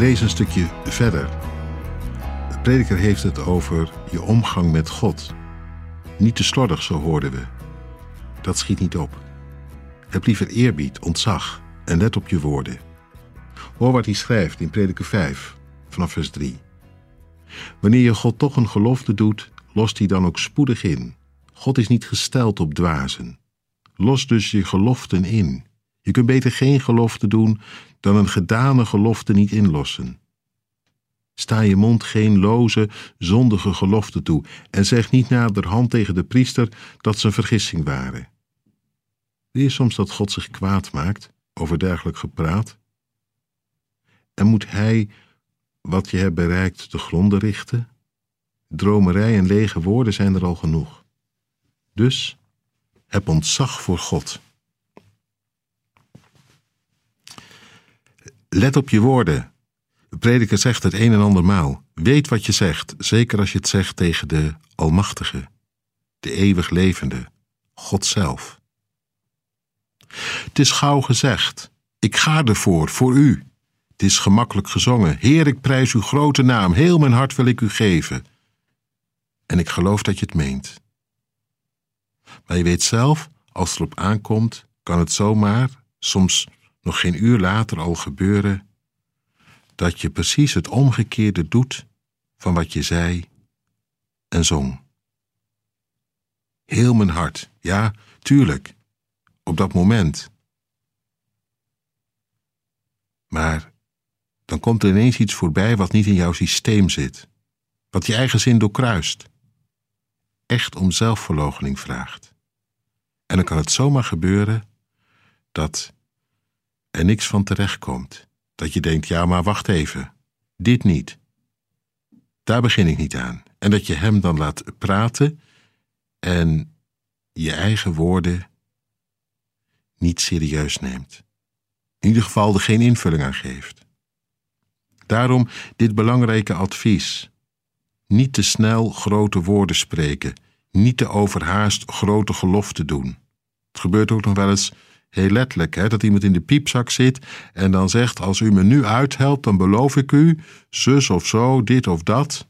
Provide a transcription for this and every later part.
lezen een stukje verder. De prediker heeft het over je omgang met God. Niet te slordig, zo hoorden we. Dat schiet niet op. Heb liever eerbied, ontzag en let op je woorden. Hoor wat hij schrijft in Prediker 5, vanaf vers 3. Wanneer je God toch een gelofte doet, lost hij dan ook spoedig in. God is niet gesteld op dwazen. Los dus je geloften in. Je kunt beter geen gelofte doen dan een gedane gelofte niet inlossen. Sta je mond geen loze, zondige gelofte toe en zeg niet naderhand tegen de priester dat ze een vergissing waren. Wil je soms dat God zich kwaad maakt over dergelijk gepraat? En moet hij wat je hebt bereikt te gronden richten? Dromerij en lege woorden zijn er al genoeg. Dus heb ontzag voor God. Let op je woorden. De prediker zegt het een en ander maal. Weet wat je zegt, zeker als je het zegt tegen de Almachtige, de eeuwig levende, God zelf. Het is gauw gezegd. Ik ga ervoor, voor u. Het is gemakkelijk gezongen. Heer, ik prijs uw grote naam. Heel mijn hart wil ik u geven. En ik geloof dat je het meent. Maar je weet zelf, als het erop aankomt, kan het zomaar, soms nog geen uur later al gebeuren, dat je precies het omgekeerde doet van wat je zei en zong. Heel mijn hart, ja, tuurlijk, op dat moment. Maar dan komt er ineens iets voorbij wat niet in jouw systeem zit, wat je eigen zin doorkruist, echt om zelfverloochening vraagt. En dan kan het zomaar gebeuren dat er niks van terecht komt. Dat je denkt, ja, maar wacht even, dit niet. Daar begin ik niet aan. En dat je hem dan laat praten en je eigen woorden niet serieus neemt. In ieder geval er geen invulling aan geeft. Daarom dit belangrijke advies. Niet te snel grote woorden spreken, niet te overhaast grote geloften doen. Het gebeurt ook nog wel eens heel letterlijk, hè, dat iemand in de piepzak zit en dan zegt: Als u me nu uithelpt, dan beloof ik u, zus of zo, dit of dat.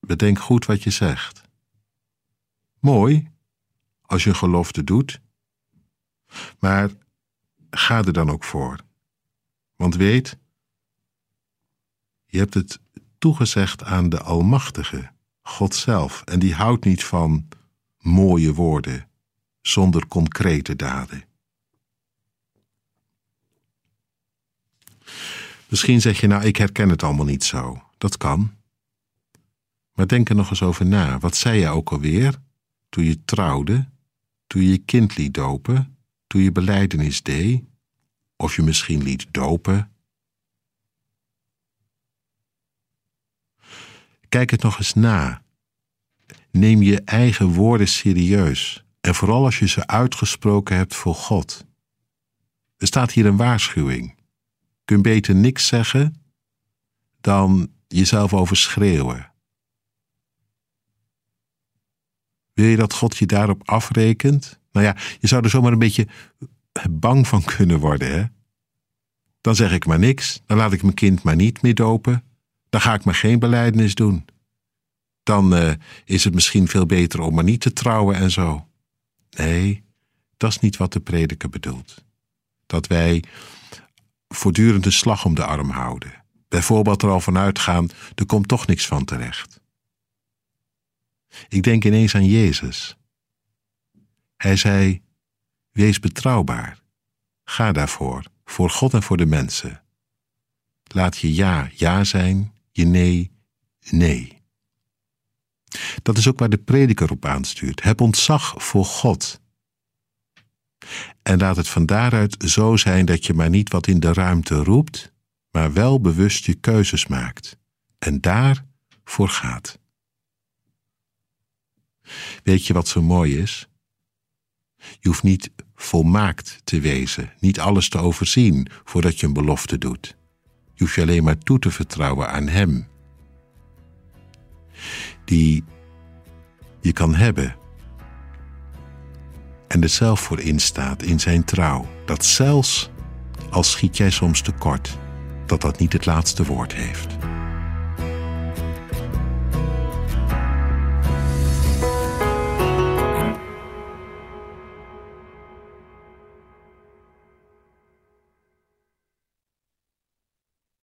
Bedenk goed wat je zegt. Mooi, als je gelofte doet, maar ga er dan ook voor. Want weet, je hebt het toegezegd aan de Almachtige, God zelf, en die houdt niet van mooie woorden zonder concrete daden. Misschien zeg je nou, ik herken het allemaal niet zo. Dat kan. Maar denk er nog eens over na. Wat zei je ook alweer toen je trouwde, toen je je kind liet dopen, toen je beleidenis deed, of je misschien liet dopen? Kijk het nog eens na Neem je eigen woorden serieus en vooral als je ze uitgesproken hebt voor God. Er staat hier een waarschuwing. Kun beter niks zeggen dan jezelf overschreeuwen. Wil je dat God je daarop afrekent? Nou ja, je zou er zomaar een beetje bang van kunnen worden, hè? Dan zeg ik maar niks, dan laat ik mijn kind maar niet meer dopen, dan ga ik maar geen beleidenis doen dan uh, is het misschien veel beter om maar niet te trouwen en zo. Nee, dat is niet wat de prediker bedoelt. Dat wij voortdurend een slag om de arm houden. Bijvoorbeeld er al vanuit gaan, er komt toch niks van terecht. Ik denk ineens aan Jezus. Hij zei: Wees betrouwbaar. Ga daarvoor, voor God en voor de mensen. Laat je ja ja zijn, je nee nee. Dat is ook waar de prediker op aanstuurt. Heb ontzag voor God. En laat het van daaruit zo zijn dat je maar niet wat in de ruimte roept, maar wel bewust je keuzes maakt en daarvoor gaat. Weet je wat zo mooi is? Je hoeft niet volmaakt te wezen, niet alles te overzien voordat je een belofte doet. Je hoeft je alleen maar toe te vertrouwen aan Hem die je kan hebben. En er zelf voor instaat in zijn trouw, dat zelfs al schiet jij soms tekort, dat dat niet het laatste woord heeft.